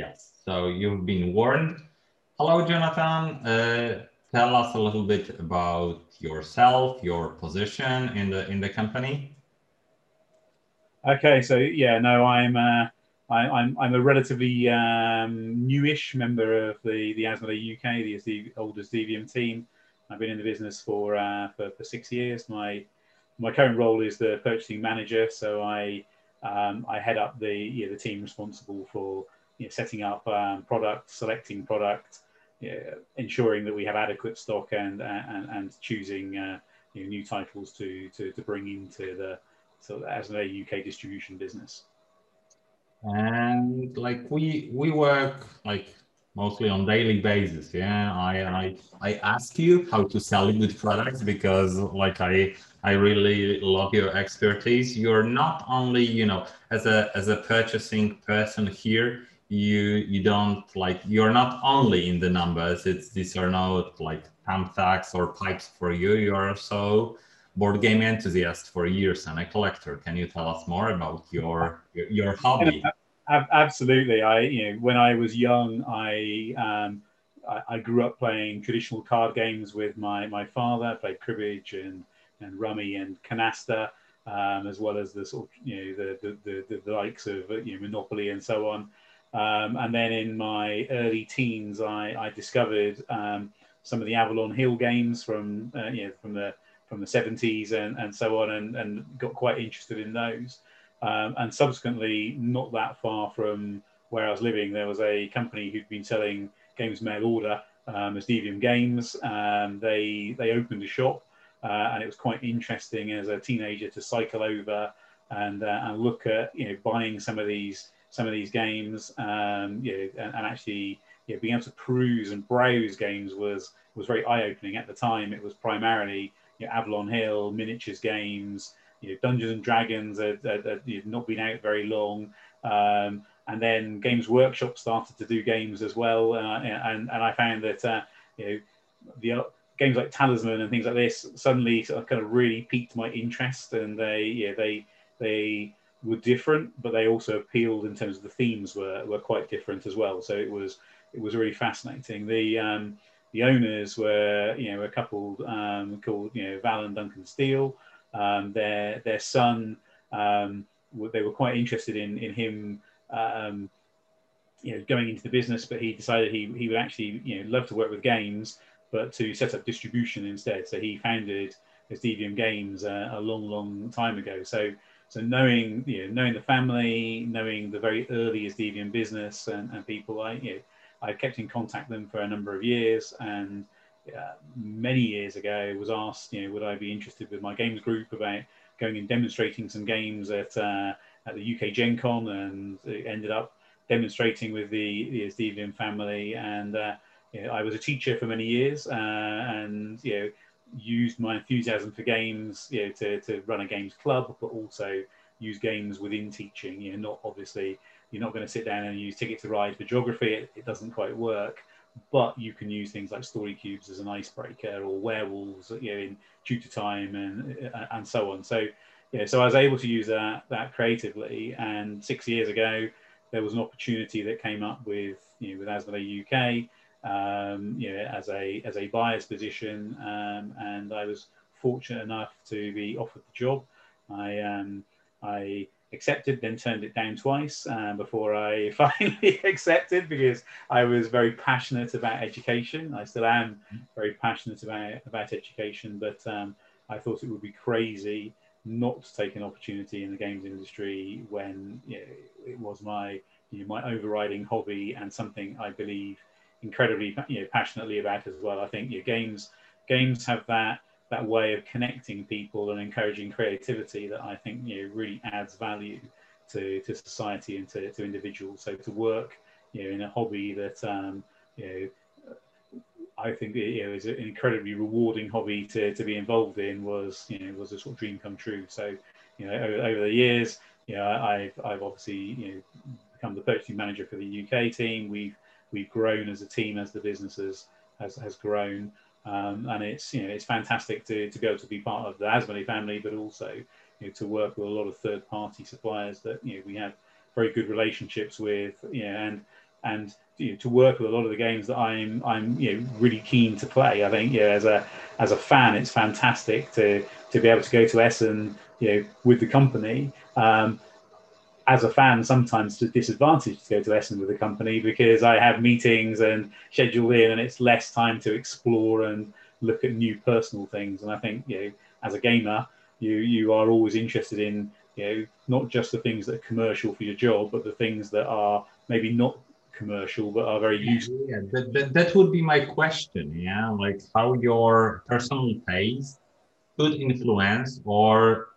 Yes. So you've been warned. Hello, Jonathan. Uh, tell us a little bit about yourself, your position in the in the company. Okay, so yeah, no, I'm uh, I, am I'm, I'm a relatively um, newish member of the the Asmodee UK, the, the old Esdevium team. I've been in the business for, uh, for for six years. My my current role is the purchasing manager, so I um, I head up the the team responsible for you know, setting up um, product, selecting product, you know, ensuring that we have adequate stock, and and, and choosing uh, you know, new titles to, to to bring into the so as a UK distribution business. And like we we work like mostly on daily basis. Yeah, I I I ask you how to sell good products because like I I really love your expertise. You're not only you know as a as a purchasing person here. You you don't like you're not only in the numbers. It's these are not like thumbtacks or pipes for you. You are so board game enthusiast for years and a collector. Can you tell us more about your your, hobby? Absolutely. I you know when I was young, I um, I, I, grew up playing traditional card games with my my father. I played cribbage and and rummy and canasta. Um, as well as the sort of, you know the the, the, the likes of you know Monopoly and so on. Um, and then in my early teens, I, I discovered um, some of the Avalon Hill games from uh, you know from the from the 70s and, and so on, and, and got quite interested in those. Um, and subsequently, not that far from where I was living, there was a company who'd been selling games mail order um, Esdevium Games. Um, they they opened a shop, uh, and it was quite interesting as a teenager to cycle over and uh, and look at you know buying some of these some of these games, um, you know, and, and actually you know, being able to peruse and browse games was was very eye opening at the time. It was primarily you know, Avalon Hill, miniatures games, you know, Dungeons and Dragons had, had, had not been out very long. Um, and then Games Workshop started to do games as well. Uh, and, and I found that, uh, you know, the uh, games like Talisman and things like this suddenly sort of kind of really piqued my interest. And they, yeah, they, they were different, but they also appealed in terms of the themes were, were quite different as well. So it was, it was really fascinating. The, um, the owners were, you know, a couple um, called, you know, Val and Duncan Steele. Um, their their son, um, they were quite interested in in him, um, you know, going into the business, but he decided he he would actually, you know, love to work with games, but to set up distribution instead. So he founded Esdevium Games uh, a long, long time ago. So so knowing you know knowing the family, knowing the very early as business and, and people, I you know I kept in contact with them for a number of years, and uh, many years ago was asked, you know, would I be interested with my games group about going and demonstrating some games at uh, at the UK Gen Con, and ended up demonstrating with the the Esdevium family. And uh, you know, I was a teacher for many years, uh, and you know, used my enthusiasm for games, you know, to to run a games club, but also use games within teaching. You know, not obviously you're not going to sit down and use Ticket to Ride for geography. It, it doesn't quite work. But you can use things like story cubes as an icebreaker, or werewolves, you know, in Tutor Time, and uh, and so on. So, yeah, so I was able to use that that creatively. And six years ago, there was an opportunity that came up with you know with Asmodee UK, um, you know, as a as a buyer's position, um, and I was fortunate enough to be offered the job. I um, I accepted, then turned it down twice uh, before I finally accepted because I was very passionate about education. I still am very passionate about, about education, but um, I thought it would be crazy not to take an opportunity in the games industry when you know, it was my you know, my overriding hobby and something I believe incredibly you know, passionately about as well. I think you know, games games have that that way of connecting people and encouraging creativity that I think you know really adds value to, to society and to, to individuals. So to work you know in a hobby that um, you know I think you know is an incredibly rewarding hobby to, to be involved in was you know was a sort of dream come true. So you know over, over the years you know I've I've obviously you know become the purchasing manager for the UK team. We've we've grown as a team as the business has has, has grown. Um, and it's you know it's fantastic to, to be able to be part of the Asmodee family, but also you know, to work with a lot of third party suppliers that you know we have very good relationships with. You know, and and you know, to work with a lot of the games that I'm I'm you know really keen to play. I think yeah, as a as a fan, it's fantastic to to be able to go to Essen, you know, with the company. Um, as a fan, sometimes to disadvantage to go to Essen with the company because I have meetings and scheduled in, and it's less time to explore and look at new personal things. And I think you know, as a gamer, you you are always interested in you know not just the things that are commercial for your job, but the things that are maybe not commercial but are very useful. Yeah, that, that, that would be my question. Yeah, like how your personal taste could influence or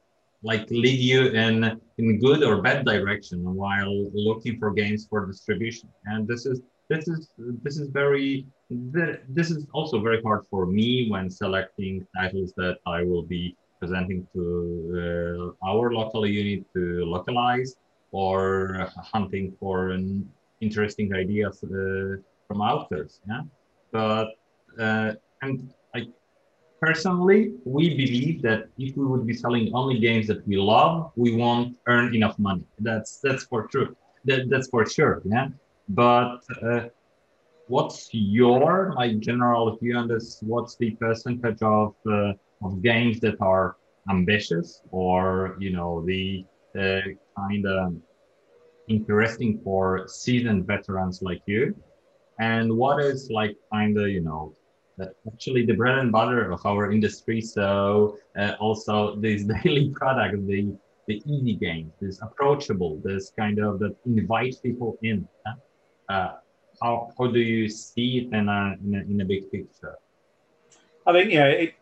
like lead you in in good or bad direction while looking for games for distribution. And this is this is this is very this is also very hard for me when selecting titles that I will be presenting to uh, our local unit to localize or hunting for interesting ideas uh, from authors. Yeah, but uh, and personally, we believe that if we would be selling only games that we love, we won't earn enough money. That's that's for true. That, that's for sure. Yeah, but. Uh, what's your like general view on this? What's the percentage of uh, of games that are ambitious or you know the uh, kind of interesting for seasoned veterans like you? And what is like kind of, you know, actually the bread and butter of our industry. So uh, also this daily product, the the easy games, this approachable, this kind of that invite people in. Uh, how, how do you see it in a, in a, in a big picture? I think yeah, it,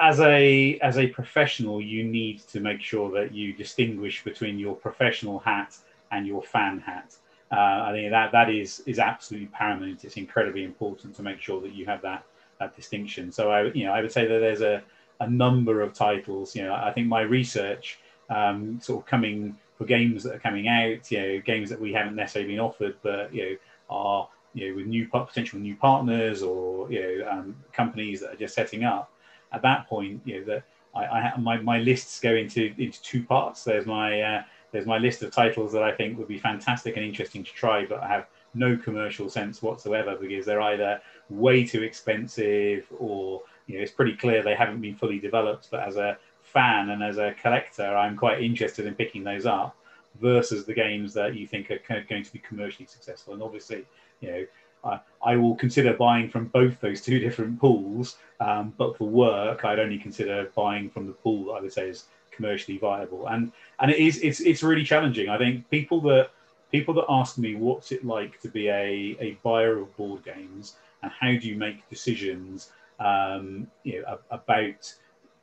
as a as a professional, you need to make sure that you distinguish between your professional hat and your fan hat. Uh, I think that that is is absolutely paramount. It's incredibly important to make sure that you have that that distinction. So I you know I would say that there's a a number of titles. You know I think my research um, sort of coming for games that are coming out. You know games that we haven't necessarily been offered, but you know are you know with new potential new partners or you know um, companies that are just setting up. At that point, you know that I, I my my lists go into into two parts. There's my uh, there's my list of titles that I think would be fantastic and interesting to try, but I have no commercial sense whatsoever because they're either way too expensive or you know it's pretty clear they haven't been fully developed. But as a fan and as a collector, I'm quite interested in picking those up versus the games that you think are going to be commercially successful. And obviously, you know, I, I will consider buying from both those two different pools. Um, but for work, I'd only consider buying from the pool that I would say is commercially viable. And and it is it's it's really challenging. I think people that people that ask me what's it like to be a, a buyer of board games and how do you make decisions um, you know about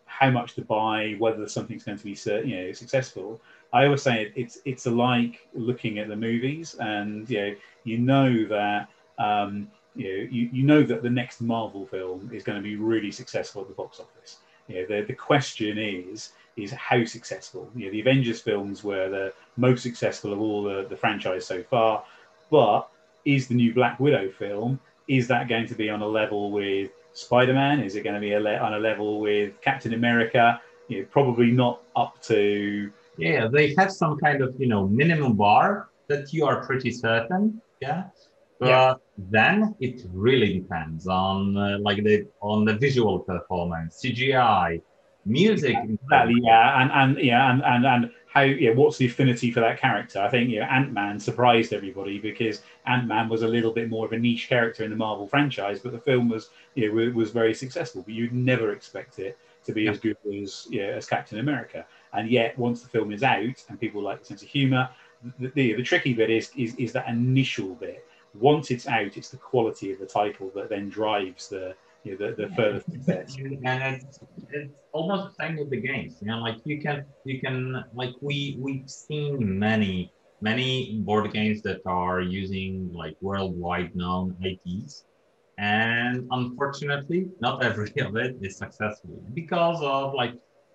how much to buy, whether something's going to be you know successful. I always say it's it's like looking at the movies, and you know you know that um, you know you, you know that the next Marvel film is going to be really successful at the box office. You know, the, the question is is how successful. You know, the Avengers films were the most successful of all the, the franchise so far, but is the new Black Widow film is that going to be on a level with Spider-Man? Is it going to be a le- on a level with Captain America? You know, probably not up to. Yeah, they have some kind of you know minimum bar that you are pretty certain. Yeah, but yeah. then it really depends on uh, like the on the visual performance, CGI, music. Exactly, yeah, and and yeah, and and and how yeah, what's the affinity for that character? I think you know, Ant Man surprised everybody because Ant Man was a little bit more of a niche character in the Marvel franchise, but the film was you know, was very successful. But you'd never expect it to be yeah. as good as yeah, as Captain America. And yet, once the film is out and people like the sense of humor, the, the, the tricky bit is, is is that initial bit. Once it's out, it's the quality of the title that then drives the you know, the, the further success. And it's, it's almost the same with the games. You know, like you can you can like we we've seen many many board games that are using like worldwide known IPs. And unfortunately, not every of it is successful because of like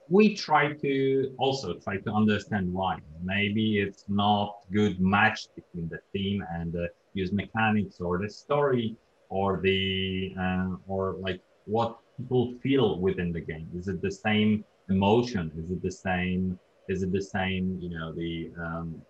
we try to also try to understand why. Maybe it's not good match between the theme and the use mechanics or the story or the uh, or like what people feel within the game is it the same emotion is it the same is it the same you know the um,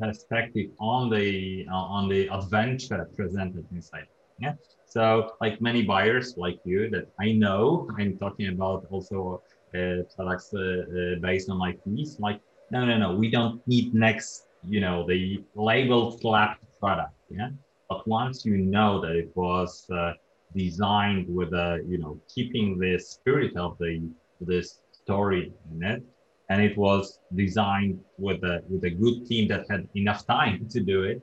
perspective on the uh, on the adventure presented inside. Yeah. So like many buyers like you that I know, I'm talking about also uh, products uh, uh, based on like these. Like no, no, no, we don't need next, you know, the label slapped product. Yeah. But once you know that it was uh, designed with a, you know, keeping the spirit of the this story in it, and it was designed with a with a good team that had enough time to do it,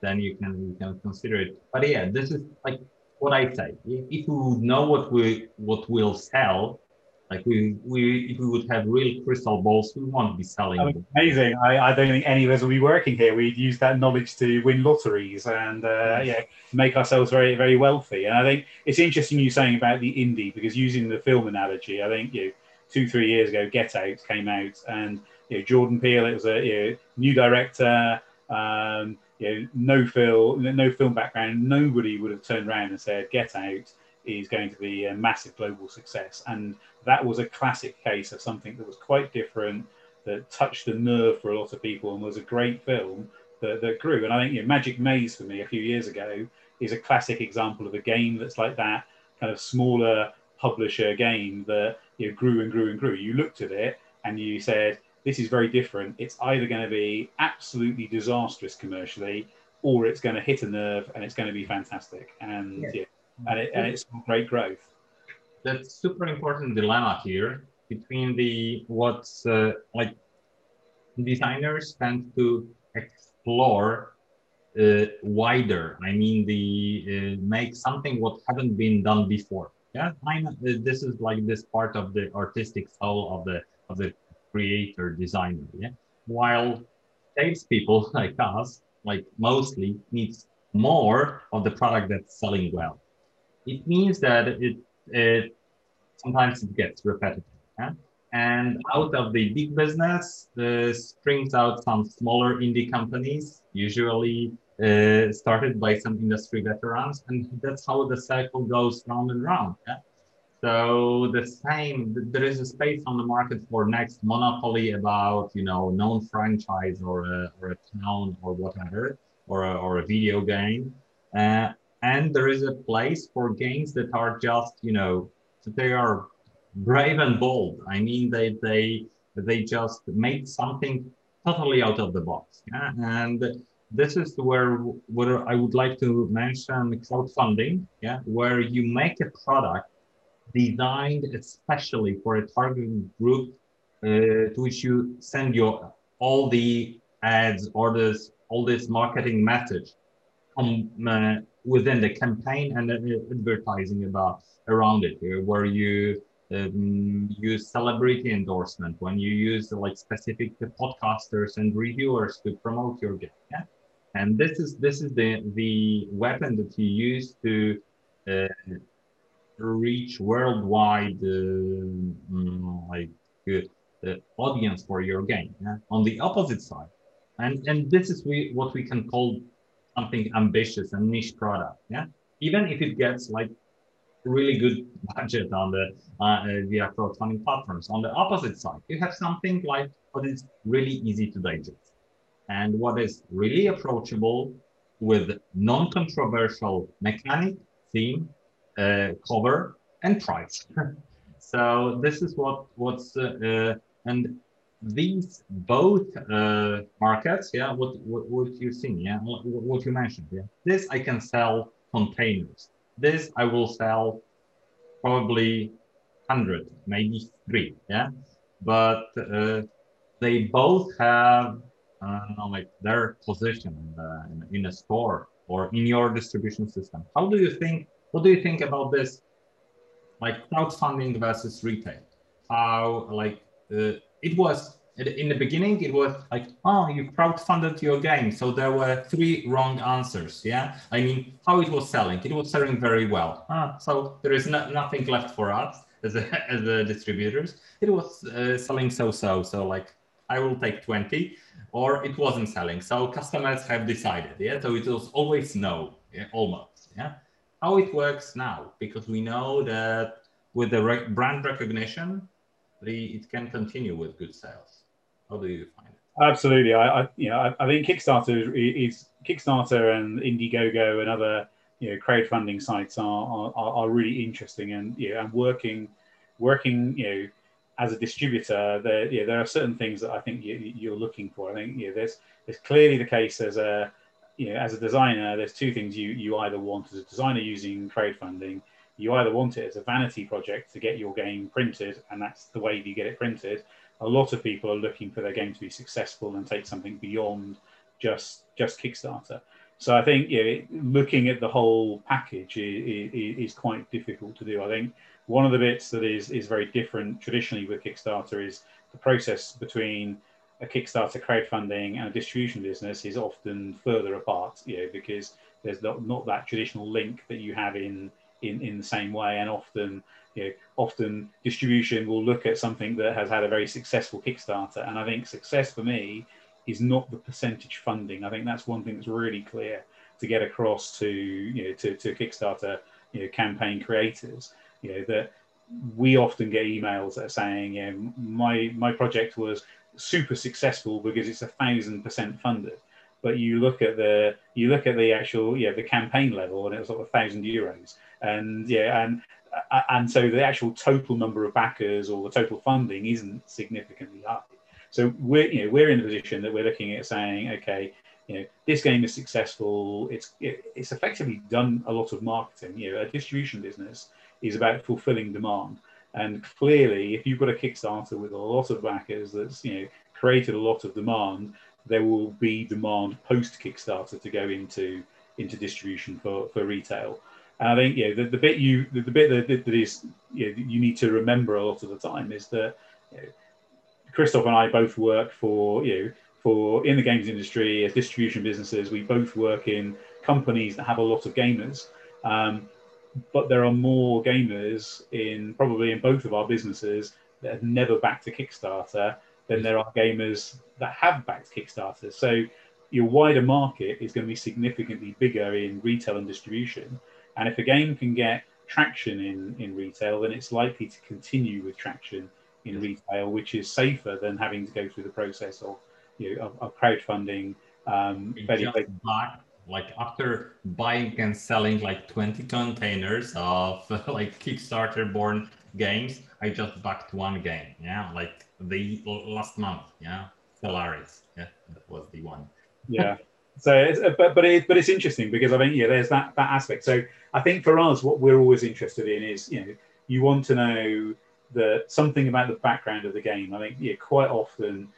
then you can you can consider it. But yeah, this is like what I say. If we know what we what we'll sell, like we we if we would have real crystal balls, we won't be selling. I mean, amazing. I, I don't think any of us will be working here. We'd use that knowledge to win lotteries and uh, yeah, make ourselves very very wealthy. And I think it's interesting you saying about the indie because using the film analogy, I think you know, two three years ago, Get Out came out and you know, Jordan Peele, it was a you know, new director. Um, you know, no film, no film background, nobody would have turned around and said, "Get Out is going to be a massive global success." And that was a classic case of something that was quite different, that touched a nerve for a lot of people, and was a great film that, that grew. And I think you know, Magic Maze for me a few years ago is a classic example of a game that's like that kind of smaller publisher game that you know, grew and grew and grew. You looked at it and you said, this is very different. It's either going to be absolutely disastrous commercially, or it's going to hit a nerve and it's going to be fantastic. And yeah, yeah and, it, and it's great growth. That's super important dilemma here between the what's uh, like designers tend to explore uh, wider. I mean, the uh, make something what haven't been done before. Yeah, I know, uh, this is like this part of the artistic soul of the of the creator, designer. Yeah. While salespeople like us, like mostly needs more of the product that's selling well. It means that it, it sometimes it gets repetitive. Yeah? And out of the big business uh, springs out some smaller indie companies, usually uh, started by some industry veterans, and that's how the cycle goes round and round. Yeah? So the same, there is a space on the market for next monopoly about you know known franchise or a, or a town or whatever or a, or a video game, uh, and there is a place for games that are just you know they are brave and bold. I mean they they they just made something totally out of the box, yeah? and this is where where I would like to mention crowdfunding, yeah, where you make a product designed especially for a target group uh, to which you send your all the ads or this all this marketing message um, uh, within the campaign and advertising about around it uh, where you um, use celebrity endorsement when you use like specific podcasters and reviewers to promote your game yeah and this is this is the the weapon that you use to uh, reach worldwide uh, like uh, audience for your game. Yeah? On the opposite side, and and this is we, what we can call something ambitious and niche product. Yeah, even if it gets like really good budget on the uh, via crowdfunding platforms. On the opposite side, you have something like what is really easy to digest and what is really approachable with non-controversial mechanic, theme, uh, cover and price. so this is what what's uh, uh, and these both uh, markets, yeah, what, what what you think, yeah, what, what you mentioned, yeah. This I can sell containers. This I will sell probably hundred, maybe three, yeah. But uh, they both have uh, like their position in, the, in, in a store or in your distribution system. How do you think what do you think about this, like crowdfunding versus retail? How like uh, it was in the beginning? It was like, oh, you crowdfunded your game, so there were three wrong answers. Yeah, I mean, how it was selling? It was selling very well. Ah, so there is no, nothing left for us as a, as distributors. It was uh, selling so-so. So like, I will take 20 or it wasn't selling. So customers have decided. Yeah. So it was always no, yeah, almost. Yeah how it works now, because we know that with the re- brand recognition, it can continue with good sales. How do you find it? Absolutely, I, I you know I, I, think Kickstarter is, is Kickstarter and Indiegogo and other you know crowdfunding sites are are, are really interesting and you know and working working you know as a distributor there yeah there are certain things that I think you, are looking for. I think you know there's there's clearly the case as a you know as a designer there's two things you you either want as a designer using crowdfunding you either want it as a vanity project to get your game printed and that's the way you get it printed a lot of people are looking for their game to be successful and take something beyond just just Kickstarter. So I think yeah, looking at the whole package is, is, quite difficult to do. I think one of the bits that is is very different traditionally with Kickstarter is the process between a Kickstarter crowdfunding and a distribution business is often further apart, you know, because there's not, not that traditional link that you have in in, in the same way, and often you know, often distribution will look at something that has had a very successful Kickstarter. And I think success for me is not the percentage funding. I think that's one thing that's really clear to get across to you know to, to Kickstarter you know campaign creators. You know that we often get emails that are saying, you know, my my project was super successful because it's a thousand percent funded. But you look at the you look at the actual yeah the campaign level and it was like a thousand euros and yeah and uh, uh, and so the actual total number of backers or the total funding isn't significantly high. So we're you know we're in a position that we're looking at saying, okay, you know this game is successful. It's it, it's effectively done a lot of marketing. You know, a distribution business is about fulfilling demand, and clearly, if you've got a Kickstarter with a lot of backers that's you know created a lot of demand, there will be demand post Kickstarter to go into into distribution for for retail. And I think yeah, the, the bit you the, the bit that, that is you, know, you need to remember a lot of the time is that you know, Christoph and I both work for you know, for in the games industry as distribution businesses. We both work in companies that have a lot of gamers, um, but there are more gamers in probably in both of our businesses that have never backed a Kickstarter than there are gamers that have backed Kickstarter. So your wider market is going to be significantly bigger in retail and distribution and if a game can get traction in, in retail, then it's likely to continue with traction in retail, which is safer than having to go through the process of you know, of, of crowdfunding. Um, back, like after buying and selling like 20 containers of like Kickstarter born games, I just backed one game. Yeah, like the last month. Yeah, Stellaris. Yeah, that was the one. Yeah. So, it's, uh, but but it, but it's interesting because I think yeah, there's that that aspect. So I think for us, what we're always interested in is you know you want to know that something about the background of the game. I think yeah, quite often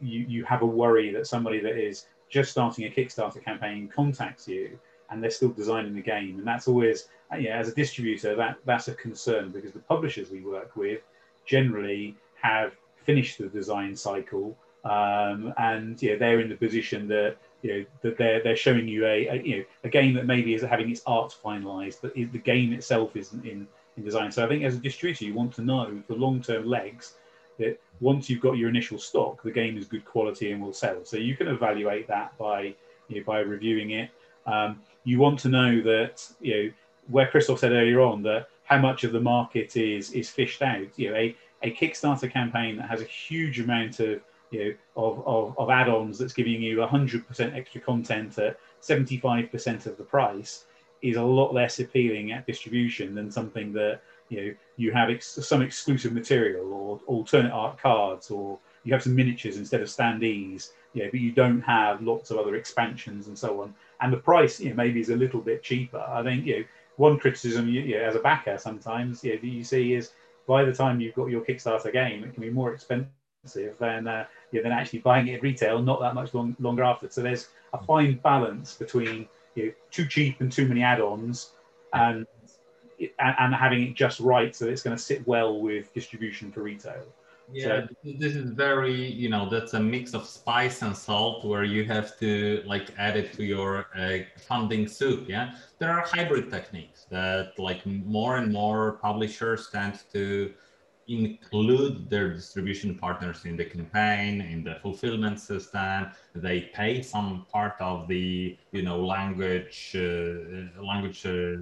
you you have a worry that somebody that is just starting a Kickstarter campaign contacts you and they're still designing the game, and that's always uh, yeah as a distributor that that's a concern because the publishers we work with generally have finished the design cycle um, and yeah they're in the position that you know that they're they're showing you a, a, you know a game that maybe is having its art finalized, but the game itself isn't in in design. So I think as a distributor, you want to know the long term legs that once you've got your initial stock, the game is good quality and will sell. So you can evaluate that by you know, by reviewing it. Um, you want to know that you know where Christoph said earlier on that how much of the market is is fished out. You know, a, a Kickstarter campaign that has a huge amount of you know, of, of, of add-ons that's giving you 100% extra content at 75% of the price is a lot less appealing at distribution than something that you know you have ex- some exclusive material or alternate art cards or you have some miniatures instead of standees yeah but you don't have lots of other expansions and so on. And the price you know maybe is a little bit cheaper. I think you know one criticism you, you know, as a backer sometimes yeah that you see is by the time you've got your kickstarter game it can be more expensive than uh, yeah, than actually buying it at retail not that much long, longer after. So there's a fine balance between you know, too cheap and too many add-ons, and, and and having it just right so it's going to sit well with distribution for retail. Yeah, so, this is very, you know, that's a mix of spice and salt where you have to like add it to your uh, funding soup. Yeah, there are hybrid techniques that like more and more publishers tend to include their distribution partners in the campaign, in the fulfillment system. They pay some part of the, you know, language uh, language uh,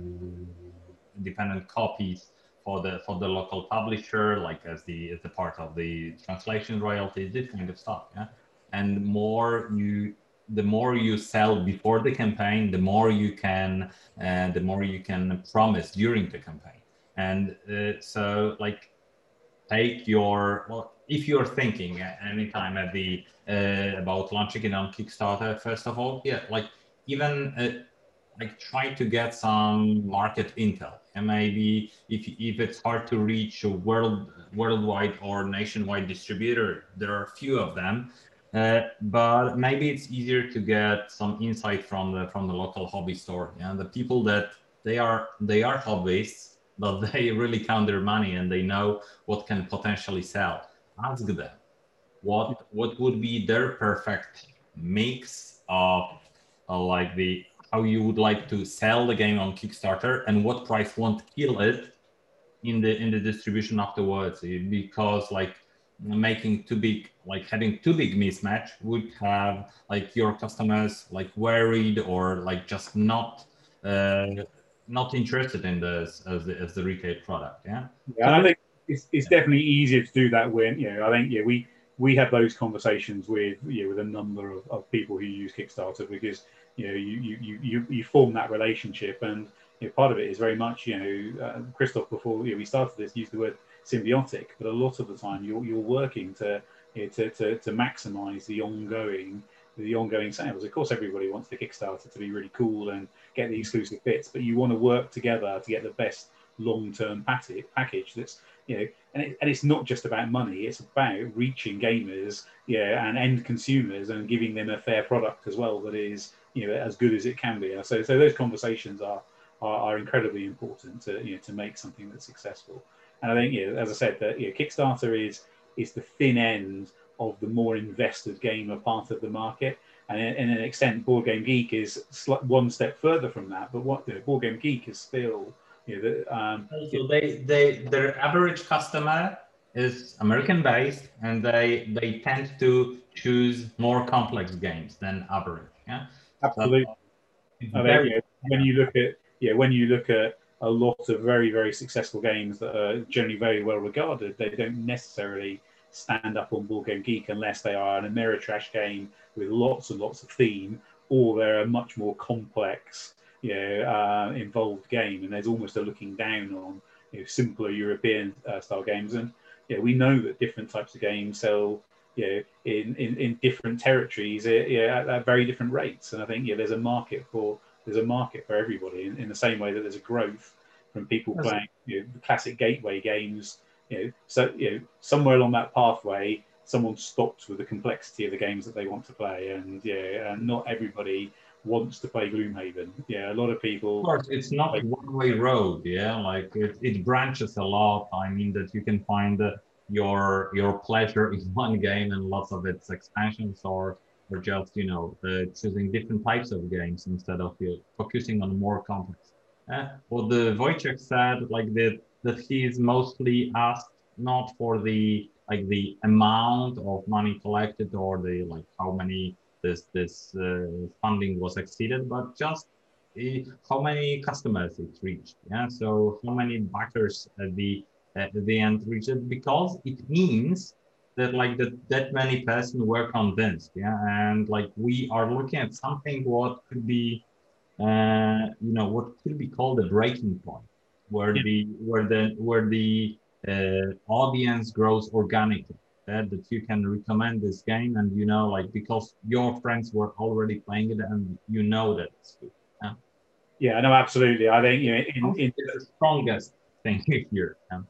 dependent copies for the for the local publisher, like as the as the part of the translation royalties, this kind of stuff. Yeah. and more you the more you sell before the campaign, the more you can, uh, the more you can promise during the campaign. And uh, so, like, take your well, if you're thinking anytime at the uh, about launching it on Kickstarter, first of all, yeah, like even uh, like try to get some market intel. And maybe if, if it's hard to reach a world worldwide or nationwide distributor there are a few of them uh, but maybe it's easier to get some insight from the from the local hobby store. And the people that they are they are hobbyists but they really count their money and they know what can potentially sell. Ask them what what would be their perfect mix of uh, like the how you would like to sell the game on Kickstarter and what price won't kill it in the in the distribution afterwards. Because like making too big like having too big mismatch would have like your customers like worried or like just not uh, not interested in this as the, as the retail product yeah? Yeah i think it's, it's definitely easier to do that when you know i think yeah we we have those conversations with you know, with a number of, of people who use kickstarter because you know you you you, you form that relationship and you know, part of it is very much you know uh, christoph before you know, we started this used the word symbiotic but a lot of the time you're, you're working to, you know, to, to to maximize the ongoing the ongoing sales of course everybody wants the kickstarter to be really cool and get the exclusive bits but you want to work together to get the best long-term package that's you know and, it, and it's not just about money it's about reaching gamers yeah and end consumers and giving them a fair product as well that is you know as good as it can be. So so those conversations are are, are incredibly important to you know to make something that's successful. And I think know, as I said that you know, Kickstarter is is the thin end of the more invested gamer part of the market. And in, in an extent, Board Game Geek is one step further from that. But what you know, Board Game Geek is still, you know, the, um, so they, they their average customer is American based, and they they tend to choose more complex games than average. Yeah. Absolutely. I think, when you look at yeah, when you look at a lot of very very successful games that are generally very well regarded, they don't necessarily stand up on Board Game Geek unless they are an Ameritrash game with lots and lots of theme, or they're a much more complex, you know, uh, involved game, and there's almost a looking down on you know, simpler European uh, style games. And yeah, we know that different types of games sell you know, in, in, in different territories uh, yeah, at, at, very different rates. And I think yeah, there's a market for there's a market for everybody in, in the same way that there's a growth from people That's playing you know, classic gateway games. You know, so you know, somewhere along that pathway, someone stops with the complexity of the games that they want to play, and yeah, and not everybody wants to play Gloomhaven. Yeah, a lot of people. Of course, it's not a one-way road. Yeah, like it, it branches a lot. I mean that you can find the your your pleasure in one game and lots of its expansions or or just you know uh, choosing different types of games instead of uh, focusing on more complex. Uh, what the Wojciech said, like that, that he is mostly asked not for the like the amount of money collected or the like how many this this uh, funding was exceeded, but just uh, how many customers it reached. Yeah, so how many backers at the at the end reached it because it means that like that that many person were convinced yeah and like we are looking at something what could be uh, you know what could be called a breaking point where yeah. the where the where the uh, audience grows organically that, that you can recommend this game and you know like because your friends were already playing it and you know that it's good yeah, yeah no absolutely i think you know in, in the strongest thing here yeah?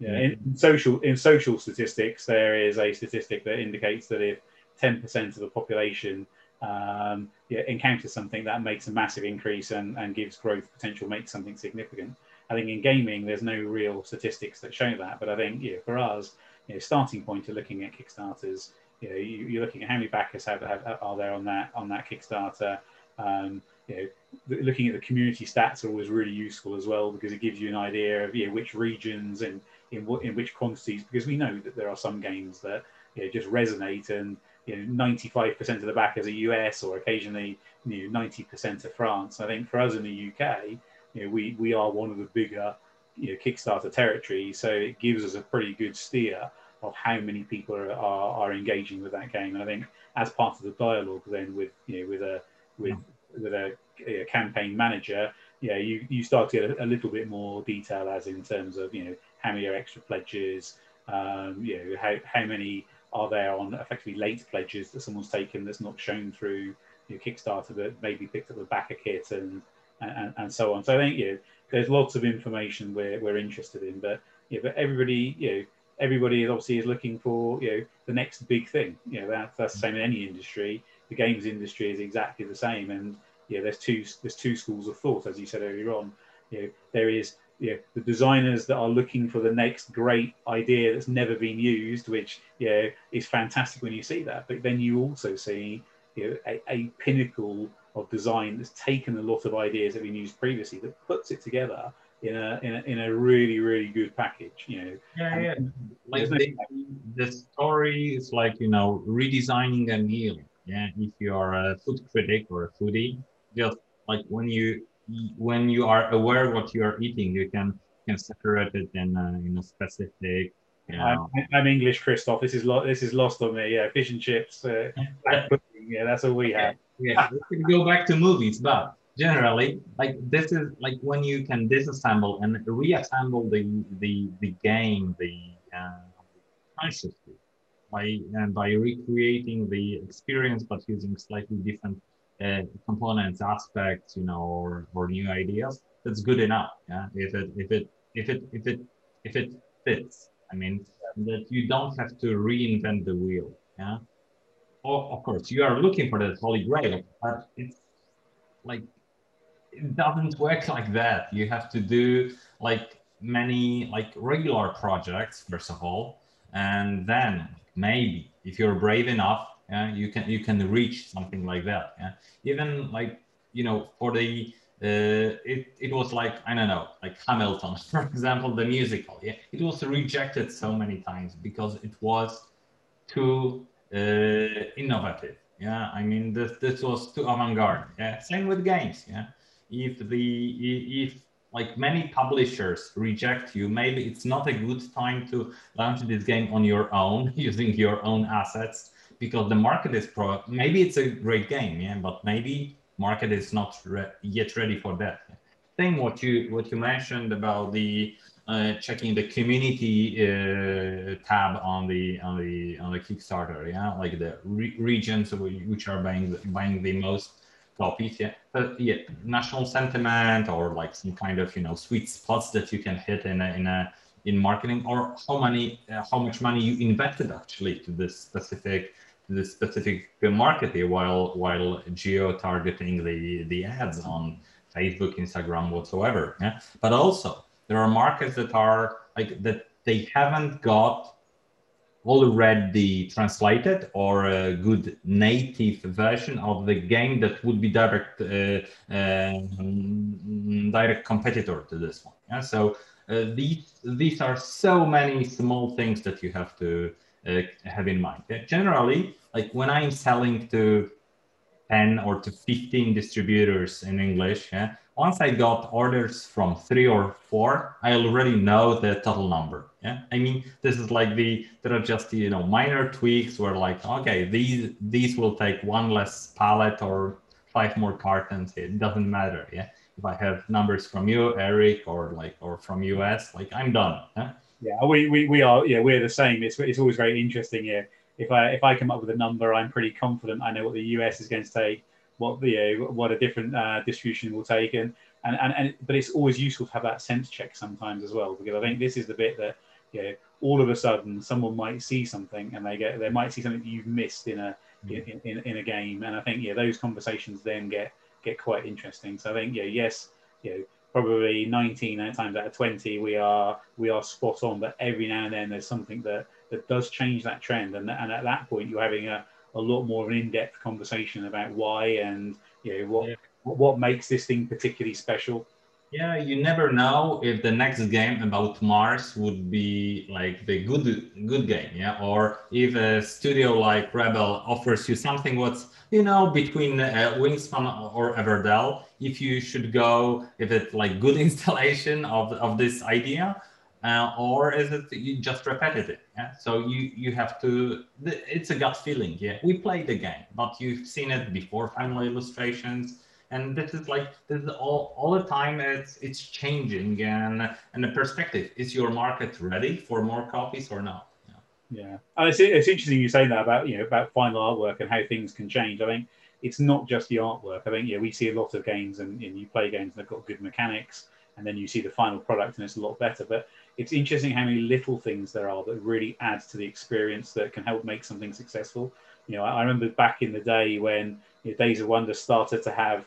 Yeah, in social in social statistics, there is a statistic that indicates that if 10% of the population um, yeah, encounters something, that makes a massive increase and, and gives growth potential, makes something significant. I think in gaming, there's no real statistics that show that, but I think yeah, for us, you know, starting point to looking at Kickstarters, you know, you, are looking at how many backers have, have, are there on that on that Kickstarter. Um, you know, looking at the community stats are always really useful as well because it gives you an idea of you know, which regions and in what in which quantities because we know that there are some games that you know, just resonate and you know 95% of the backers are US or occasionally you know 90% of France. I think for us in the UK, you know, we we are one of the bigger you know Kickstarter territories, so it gives us a pretty good steer of how many people are, are, are engaging with that game. And I think as part of the dialogue, then with you know with a with with a, a campaign manager, yeah, you, you start to get a, a, little bit more detail as in terms of you know how many are extra pledges, um, you know how, how many are there on effectively late pledges that someone's taken that's not shown through Kickstarter that maybe picked up a BackerKit and, and and so on. So I think you know, there's lots of information we're, we're interested in, but yeah, but everybody you know everybody obviously is looking for you know the next big thing. You know that, that's the same in any industry. The games industry is exactly the same, and yeah, there's two there's two schools of thought, as you said earlier on. You know, there is you know, the designers that are looking for the next great idea that's never been used, which you know, is fantastic when you see that. But then you also see you know, a, a pinnacle of design that's taken a lot of ideas that been used previously that puts it together in a in a, in a really really good package you know yeah yeah like the, the story is like you know redesigning a meal yeah if you are a food critic or a foodie just like when you when you are aware what you are eating, you can can separate it in a, in a specific. You know. I'm, I'm, English, Christoph. This is lo- this is lost on me. Yeah, fish and chips, uh, yeah, that's all we have. Yeah, we can go back to movies, but generally, like this is like when you can disassemble and reassemble the the the game, the uh, consciously by and by recreating the experience, but using slightly different uh, components, aspects, you know, or, or new ideas, that's good enough. Yeah. If it if it if it if it if it fits. I mean that you don't have to reinvent the wheel. Yeah. Or, of course, you are looking for the holy grail, but it's like it doesn't work like that. You have to do like many like regular projects first of all, and then maybe if you're brave enough yeah you can you can reach something like that yeah even like you know for the uh, it, it was like i don't know like hamilton for example the musical yeah it was rejected so many times because it was too Uh, innovative yeah i mean this this was too avant-garde yeah same with games yeah if the if like many publishers reject you maybe it's not a good time to launch this game on your own using your own assets because the market is pro. Maybe it's a great game, yeah, but maybe market is not re- yet ready for that. Same what you what you mentioned about the uh, checking the community uh, tab on the on the on the Kickstarter, yeah, like the re- regions which are buying buying the most copies, yeah. But yeah, national sentiment or like some kind of you know sweet spots that you can hit in a in a in marketing or how many uh, how much money you invested actually to this specific to the specific market here while while geo targeting the the ads on Facebook, Instagram, whatsoever. Yeah, but also there are markets that are like that they haven't got already translated or a good native version of the game that would be direct uh, uh, direct competitor to this one. Yeah, so uh, these these are so many small things that you have to uh, have in mind. Yeah? Generally, like when I'm selling to 10 or to 15 distributors in English, yeah, once I got orders from three or four, I already know the total number. Yeah, I mean, this is like the there are just you know minor tweaks where like okay, these these will take one less pallet or five more cartons. It doesn't matter. Yeah, if I have numbers from you, Eric, or like or from US, like I'm done. Yeah, yeah we, we, we are yeah we're the same. It's it's always very interesting. Yeah if I if I come up with a number, I'm pretty confident I know what the US is going to take, what the uh, what a different uh, distribution will take, and, and and and but it's always useful to have that sense check sometimes as well because I think this is the bit that you know, all of a sudden someone might see something and they get they might see something that you've missed in a mm. in, in, in a game, and I think yeah those conversations then get get quite interesting. So I think yeah yes you know probably 19 times out of 20 we are we are spot on but every now and then there's something that that does change that trend. And, and at that point, you're having a, a lot more of an in-depth conversation about why and you know what yeah. what makes this thing particularly special. Yeah, you never know if the next game about Mars would be like the good good game, yeah, or if a studio like Rebel offers you something what's you know between uh, Wingspan or Everdell. If you should go, if it's like good installation of of this idea, uh, or is it just repetitive? Yeah? So you you have to. It's a gut feeling. Yeah, we play the game, but you've seen it before final illustrations, and this is like this is all all the time. It's it's changing, and and the perspective is your market ready for more copies or not? Yeah, and it's, it's interesting you say that about you know about final artwork and how things can change. I think it's not just the artwork. I think yeah, we see a lot of games and, and you play games that have got good mechanics, and then you see the final product and it's a lot better. But it's interesting how many little things there are that really add to the experience that can help make something successful. You know, I, I remember back in the day when you know, Days of Wonder started to have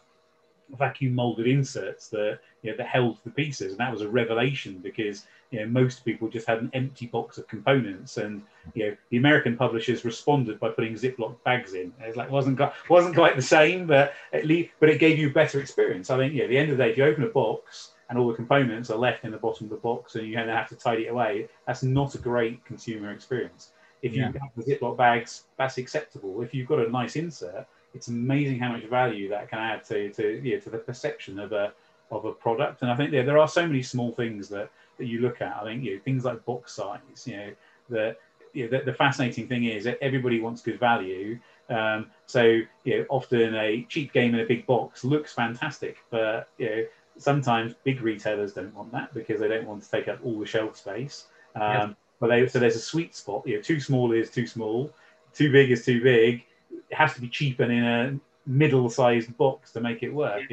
vacuum molded inserts that you know that held the pieces, and that was a revelation because you know most people just had an empty box of components, and you know the American publishers responded by putting Ziploc bags in. It was like wasn't wasn't quite the same, but at least but it gave you a better experience. I think yeah, at the end of the day, if you open a box and all the components are left in the bottom of the box and you then have to tidy it away, that's not a great consumer experience. If you yeah. have the Ziploc bags, that's acceptable. If you've got a nice insert, it's amazing how much value that can add to to yeah, to the perception of a of a product. And I think there, there are so many small things that, that you look at. I think you know, things like box size, you know, that you know, the, the, fascinating thing is that everybody wants good value. Um, so you know, often a cheap game in a big box looks fantastic, but you know, sometimes big retailers don't want that because they don't want to take up all the shelf space. Um, yeah. But they, so there's a sweet spot. You know, too small is too small, too big is too big it has to be cheap and in a middle-sized box to make it work.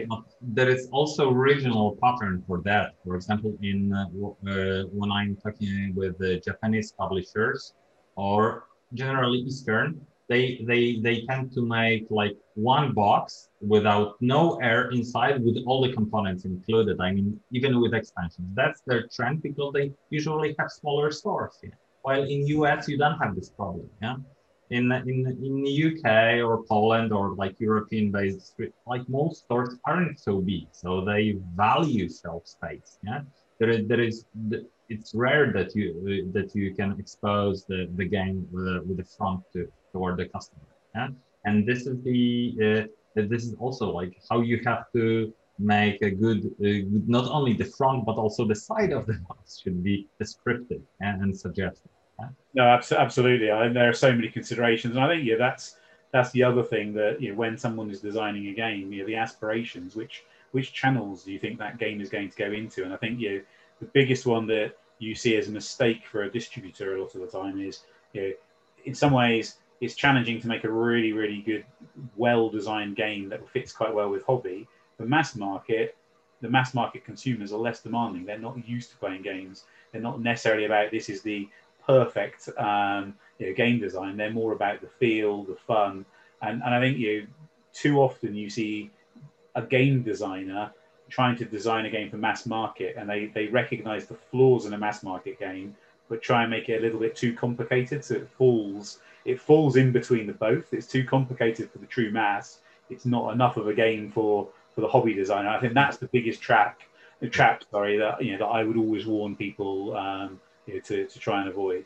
There is also regional pattern for that. For example, in uh, uh, when I'm talking with the Japanese publishers or generally Eastern, they they they tend to make like one box without no air inside with all the components included. I mean, even with expansions, that's their trend because they usually have smaller stores. Yeah? While in US, you don't have this problem. Yeah in in in the UK or Poland or like European based like most stores aren't so big, so they value shelf space. Yeah, there is there is it's rare that you that you can expose the, the game with, the, with front to toward the customer. Yeah, and this is the uh, this is also like how you have to make a good, uh, not only the front but also the side of the box should be descriptive and, and suggestive. No, absolutely. I, there are so many considerations, and I think yeah, that's that's the other thing that you know, when someone is designing a game, you know, the aspirations, which which channels do you think that game is going to go into? And I think you know, the biggest one that you see as a mistake for a distributor a lot of the time is you know, in some ways it's challenging to make a really really good well designed game that fits quite well with hobby. The mass market the mass market consumers are less demanding. They're not used to playing games. They're not necessarily about this is the perfect um, you know, game design. They're more about the feel, the fun, and and I think you know, too often you see a game designer trying to design a game for mass market, and they they recognize the flaws in a mass market game, but try and make it a little bit too complicated, so it falls it falls in between the both. It's too complicated for the true mass. It's not enough of a game for for the hobby designer. I think that's the biggest trap. The trap, sorry, that you know that I would always warn people um, you know, to, to try and avoid.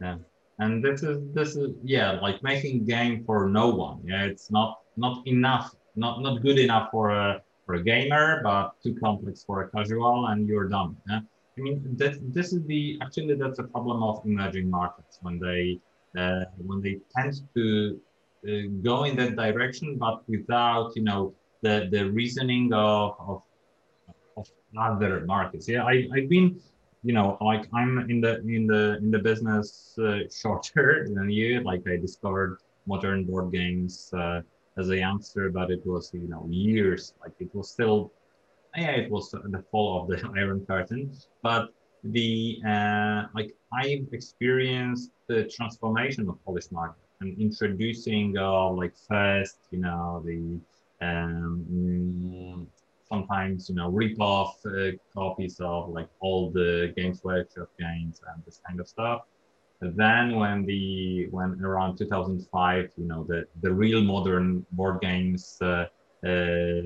Yeah. And this is this is yeah, like making game for no one. Yeah, it's not not enough, not not good enough for a for a gamer, but too complex for a casual, and you're done. Yeah? I mean, this this is the actually that's a problem of emerging markets when they uh, when they tend to uh, go in that direction, but without you know the the reasoning of of, of other markets. Yeah, I I've been you know like i'm in the in the in the business uh, shorter than you like i discovered modern board games uh, as a youngster but it was you know years like it was still yeah it was the fall of the iron curtain but the uh, like i've experienced the transformation of polish market and introducing uh, like first you know the um, sometimes you know rip off uh, copies of like all the Games Workshop games and this kind of stuff. Then when the when around 2005, you know the the real modern board games uh, uh,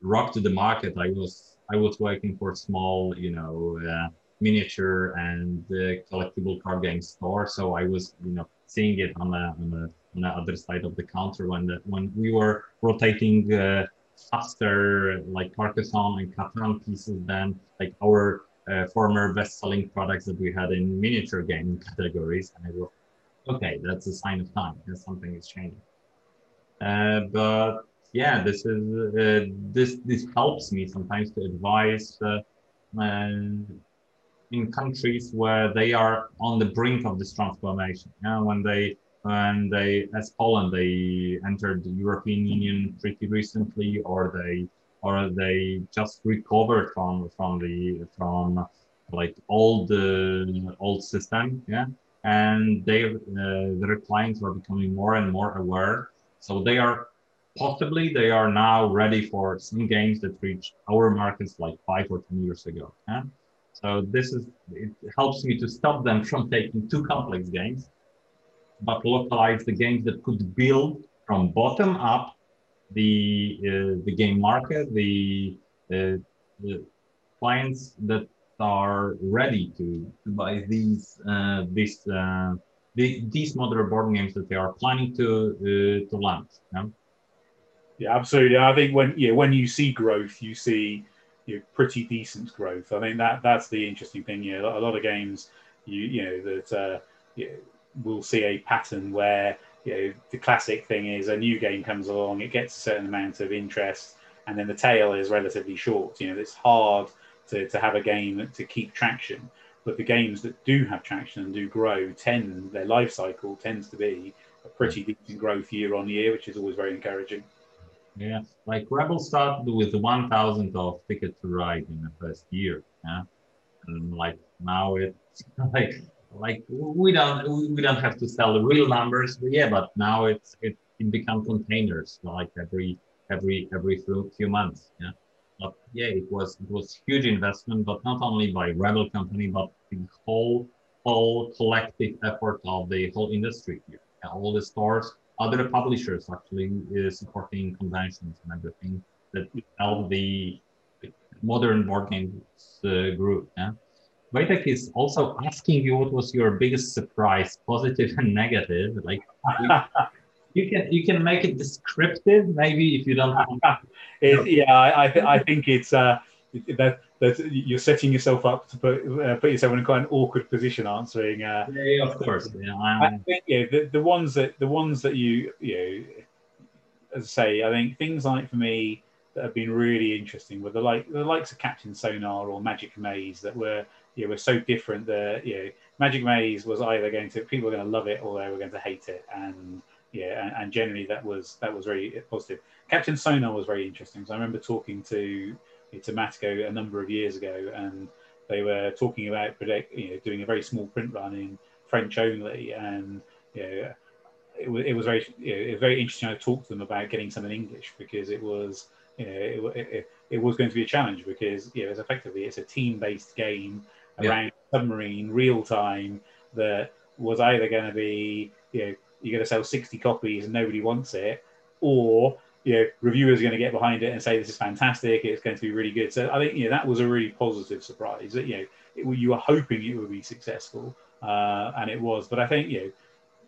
rocked the market, I was I was working for a small you know uh, miniature and collectible card game store, so I was you know seeing it on the on the on the other side of the counter when the when we were rotating uh, faster like Carcassonne and Catan pieces than like our uh, former best-selling products that we had in miniature game categories, and I was okay. That's a sign of time. That something is changing. Uh, but yeah, this is uh, this this helps me sometimes to advise uh, in countries where they are on the brink of this transformation. Know, when they when they as Poland they entered the European Union pretty recently, or they or they just recovered from from the from like old uh, old system, yeah, and they uh, their clients are becoming more and more aware. So they are possibly they are now ready for some games that reached our markets like five or ten years ago. Yeah? So this is it helps me to stop them from taking too complex games, but localize the games that could build from bottom up the uh, the game market, the, uh, the clients that are ready to, buy these uh, these uh, the, these modular board games that they are planning to uh, to launch. Yeah? yeah, absolutely. I think when yeah when you see growth, you see you know, pretty decent growth. I think that that's the interesting thing. Know, a lot of games you you know that uh, you we'll see a pattern where you know the classic thing is a new game comes along, it gets a certain amount of interest, and then the tail is relatively short. You know, it's hard to, to have a game to keep traction. But the games that do have traction and do grow tend their life cycle tends to be a pretty mm. decent growth year on year, which is always very encouraging. Yeah, like Rebel started with 1,000 of Ticket to Ride in the first year. Yeah, and like now it's like like we don't we don't have to sell the real numbers, but yeah, but now it's it, it become containers like every every every few, few months. Yeah, but yeah, it was it was huge investment, but not only by Rebel company, but the whole whole collective effort of the whole industry here. Yeah, all the stores other publishers actually uh, supporting conventions and everything that help the, modern board games uh, group. Yeah? Wojtek is also asking you what was your biggest surprise, positive and negative. Like you, you can you can make it descriptive, maybe if you don't. it, yeah, I I, I think it's uh, that that you're setting yourself up to put uh, put yourself in quite an awkward position answering. Uh, yeah, of course. Yeah, I think yeah, the, the ones that the ones that you you know, as I say, I think things like for me that have been really interesting were the like the likes of Captain Sonar or Magic Maze that were you know, were so different that you know Magic Maze was either going to people were going to love it or they were going to hate it and yeah and, and generally that was that was very positive. Captain Sonar was very interesting. So I remember talking to to Matagot a number of years ago, and they were talking about you know, doing a very small print run in French only, and you know, it, was, it was very you know, it was very interesting to talk to them about getting some in English because it was you know it, it, it was going to be a challenge because you know it's effectively it's a team based game around yeah. submarine real time that was either going to be you know you're going to sell 60 copies and nobody wants it or you know, reviewers are going to get behind it and say this is fantastic. It's going to be really good. So I think you know that was a really positive surprise. That you know it, you were hoping it would be successful, uh, and it was. But I think you know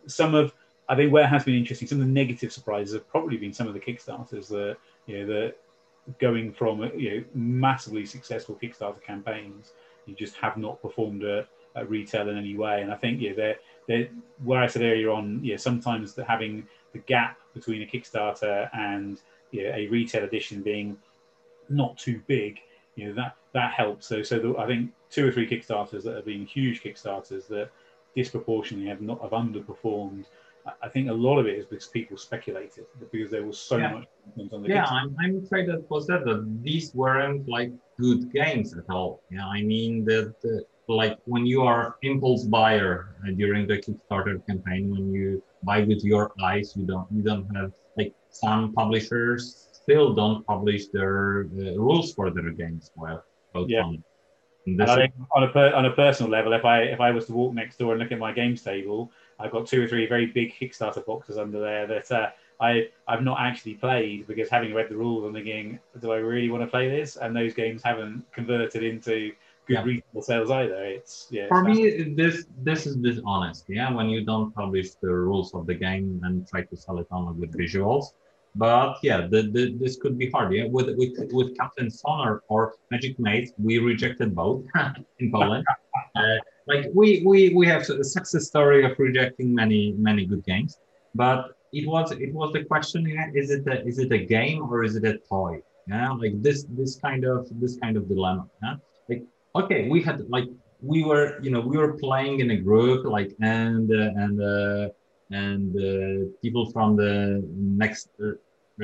some of I think where has been interesting, some of the negative surprises have probably been some of the kickstarters that you know that going from you know massively successful Kickstarter campaigns, you just have not performed at, at retail in any way. And I think yeah, they're, they're where I said earlier on, yeah, sometimes the, having the gap between a Kickstarter and you know, a retail edition being not too big, you know that that helps. So so the, I think two or three Kickstarters that have been huge Kickstarters that disproportionately have not have underperformed. I think a lot of it is because people speculated because there was so yeah. much on the yeah. I'm, I'm afraid that was that that these weren't like good games at all. Yeah, I mean that like when you are impulse buyer uh, during the Kickstarter campaign, when you buy with your eyes, you don't you don't have like some publishers still don't publish their uh, rules for their games well. Yeah. And and I think on a per, on a personal level, if I if I was to walk next door and look at my games table, I've got two or three very big Kickstarter boxes under there that uh, I I've not actually played because having read the rules, I'm thinking, do I really want to play this? And those games haven't converted into good yeah. retail sales either. It's yeah. For me, this this is dishonest. Yeah, when you don't publish the rules of the game and try to sell it only with visuals, But yeah, the, the, this could be hard. Yeah, with with with Captain Sonar or Magic Maze, we rejected both in Poland. uh, like we we we have a success story of rejecting many many good games, but it was it was the question: is it a, is it a game or is it a toy? Yeah, like this this kind of this kind of dilemma. Yeah, like okay, we had like we were you know we were playing in a group like and uh, and. Uh, and uh, people from the next uh,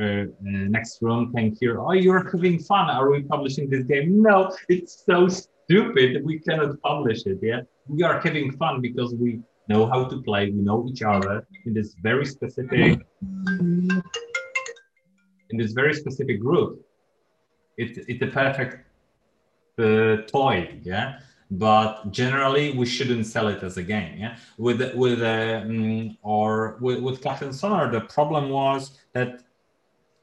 uh, next room came here. Oh, you're having fun. Are we publishing this game? No, it's so stupid. We cannot publish it. Yeah, we are having fun because we know how to play. We know each other in this very specific in this very specific group. It's it's a perfect uh, toy. Yeah but generally we shouldn't sell it as a game yeah with with um, or with, with Captain Sonar the problem was that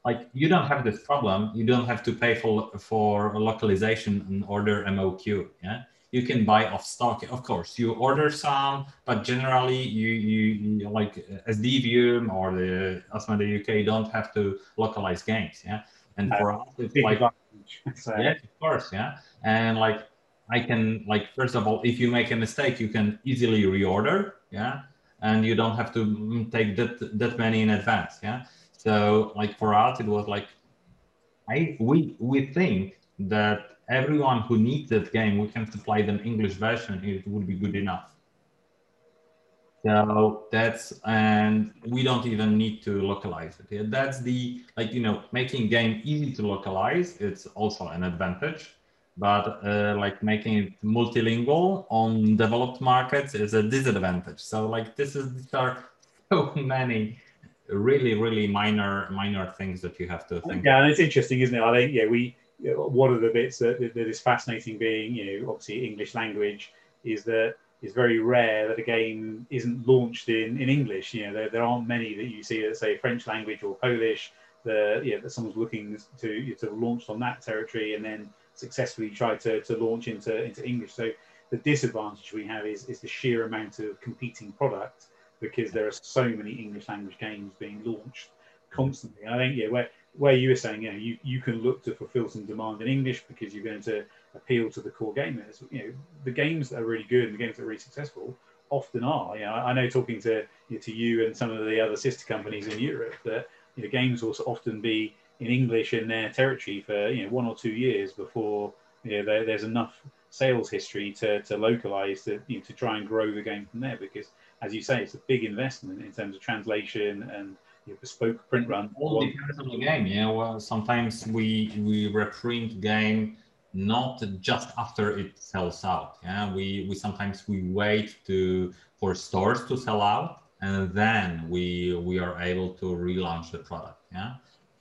like you don't have this problem you don't have to pay for for localization and order moq yeah you can buy off stock of course. You order some but generally you you, you like Esdevium or the Asmodee UK don't have to localize games yeah? And for us it's like yeah of course yeah. And like I can like first of all, if you make a mistake, you can easily reorder, yeah, and you don't have to mm, take that that many in advance, yeah. So like for us, it was like, I we we think that everyone who needs that game, we can supply them English version. It would be good enough. So that's and we don't even need to localize it. Yeah, that's the like you know making game easy to localize. It's also an advantage but uh, like making it multilingual on developed markets is a disadvantage. So like this is these are so many really really minor minor things that you have to think. Yeah, and it's interesting, isn't it? I think yeah, we one of the bits that, that is fascinating, being you know obviously English language, is that it's very rare that a game isn't launched in, in English. You know, there, there aren't many that you see that say French language or Polish. The yeah, that someone's looking to to launch on that territory and then successfully try to, to launch into, into English. So the disadvantage we have is, is the sheer amount of competing product because there are so many English language games being launched constantly. I think, yeah, where, where you were saying, you know, you, you can look to fulfill some demand in English because you're going to appeal to the core gamers. You know, the games that are really good and the games that are really successful often are. You know, I know talking to, you know, to you and some of the other sister companies in Europe that, you know, games will often be in English in their territory for you know one or two years before you know, there, there's enough sales history to, to localize to, you know, to try and grow the game from there because as you say it's a big investment in terms of translation and you know, bespoke print run. All depends on the game yeah well sometimes we we reprint game not just after it sells out yeah. We we sometimes we wait to for stores to sell out and then we we are able to relaunch the product yeah.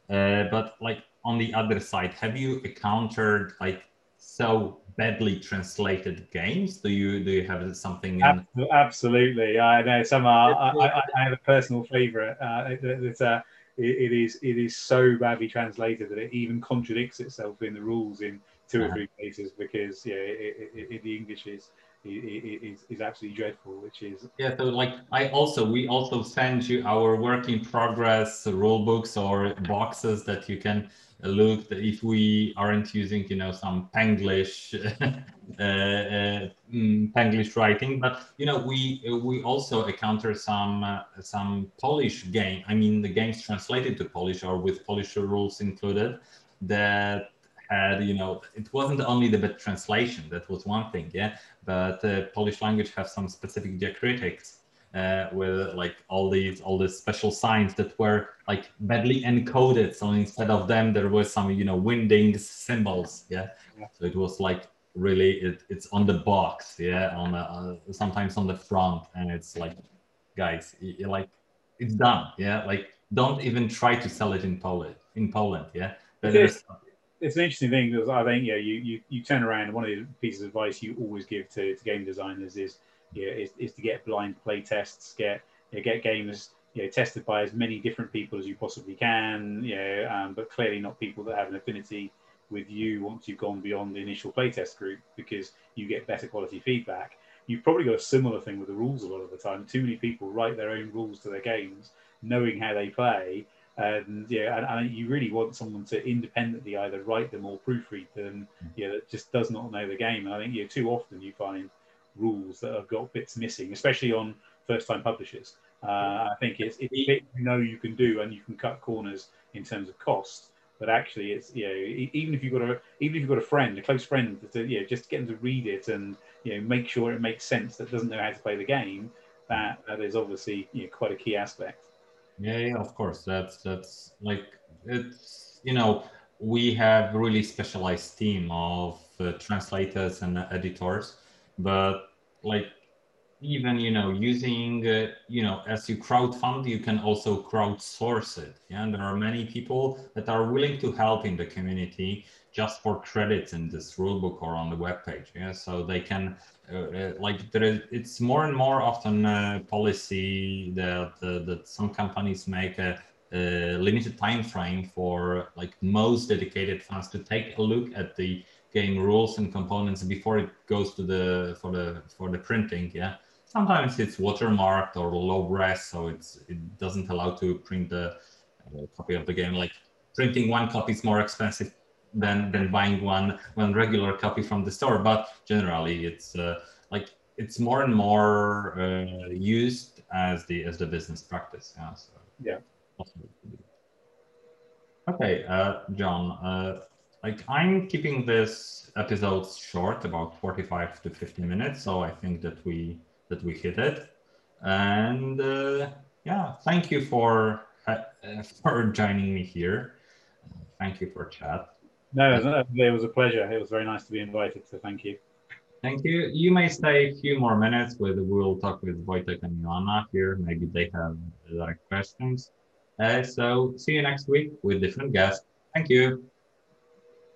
Uh, but like on the other side, have you encountered like so badly translated games? Do you do you have something? In... Absolutely, I know some are. I, I, have a personal favorite. Uh, it. Uh, it, it is it is so badly translated that it even contradicts itself in the rules in 2 uh-huh. or three places because yeah, it, it, the English is is, is absolutely dreadful, which is yeah. So like I also we also send you our work in progress rule books or boxes that you can look if we aren't using you know some Panglish, uh, uh, mm, writing, but you know we we also encounter some uh, some Polish game. I mean the games translated to Polish or with Polish rules included that had you know it wasn't only the bad translation that was one thing yeah but uh, Polish language has some specific diacritics uh, with like all these all these special signs that were like badly encoded. So instead of them, there was some you know winding symbols. Yeah, yeah. so it was like really it, it's on the box. Yeah, on the, uh, sometimes on the front, and it's like, guys, like it's done. Yeah, like don't even try to sell it in Poland. In Poland, yeah. But it's an interesting thing because I think yeah, you, you you turn around. One of the pieces of advice you always give to, to game designers is yeah is, is to get blind play tests, get you know, get games you know, tested by as many different people as you possibly can. You know, um, but clearly not people that have an affinity with you once you've gone beyond the initial playtest group because you get better quality feedback. You've probably got a similar thing with the rules a lot of the time. Too many people write their own rules to their games, knowing how they play, and yeah, and, and, you really want someone to independently either write them or proofread them. Yeah, that just does not know the game. And I think yeah, too often you find rules that have got bits missing, especially on first-time publishers. Uh, I think it's it's bit you know you can do and you can cut corners in terms of cost, but actually it's you know even if you've got a even if you've got a friend, a close friend, to you know just get them to read it and you know make sure it makes sense that doesn't know how to play the game. That that is obviously you know, quite a key aspect. Yeah, yeah, of course. That's that's like it's you know we have really specialized team of uh, translators and editors, but like even you know using uh, you know as you crowdfund you can also crowdsource it yeah? And there are many people that are willing to help in the community just for credits in this rulebook or on the web page yeah? So they can uh, uh, like there is it's more and more often a policy that uh, that some companies make a, a, limited time frame for like most dedicated fans to take a look at the game rules and components before it goes to the for the for the printing yeah sometimes it's watermarked or low res so it's it doesn't allow to print the uh, copy of the game like printing one copy is more expensive than than buying one one regular copy from the store. But generally, it's uh, like it's more and more uh, used as the as the business practice. Yeah. So, yeah. Okay, uh, John. Like I'm keeping this episode short, about 45 to 50 minutes. So I think that we that we hit it. And uh, yeah, thank you for uh, for joining me here. Thank you for chat. No, it was a pleasure. It was very nice to be invited. So thank you. Thank you. You may stay a few more minutes with we'll talk with Wojtek and Joanna here. Maybe they have direct questions. Uh, so see you next week with different guests. Thank you.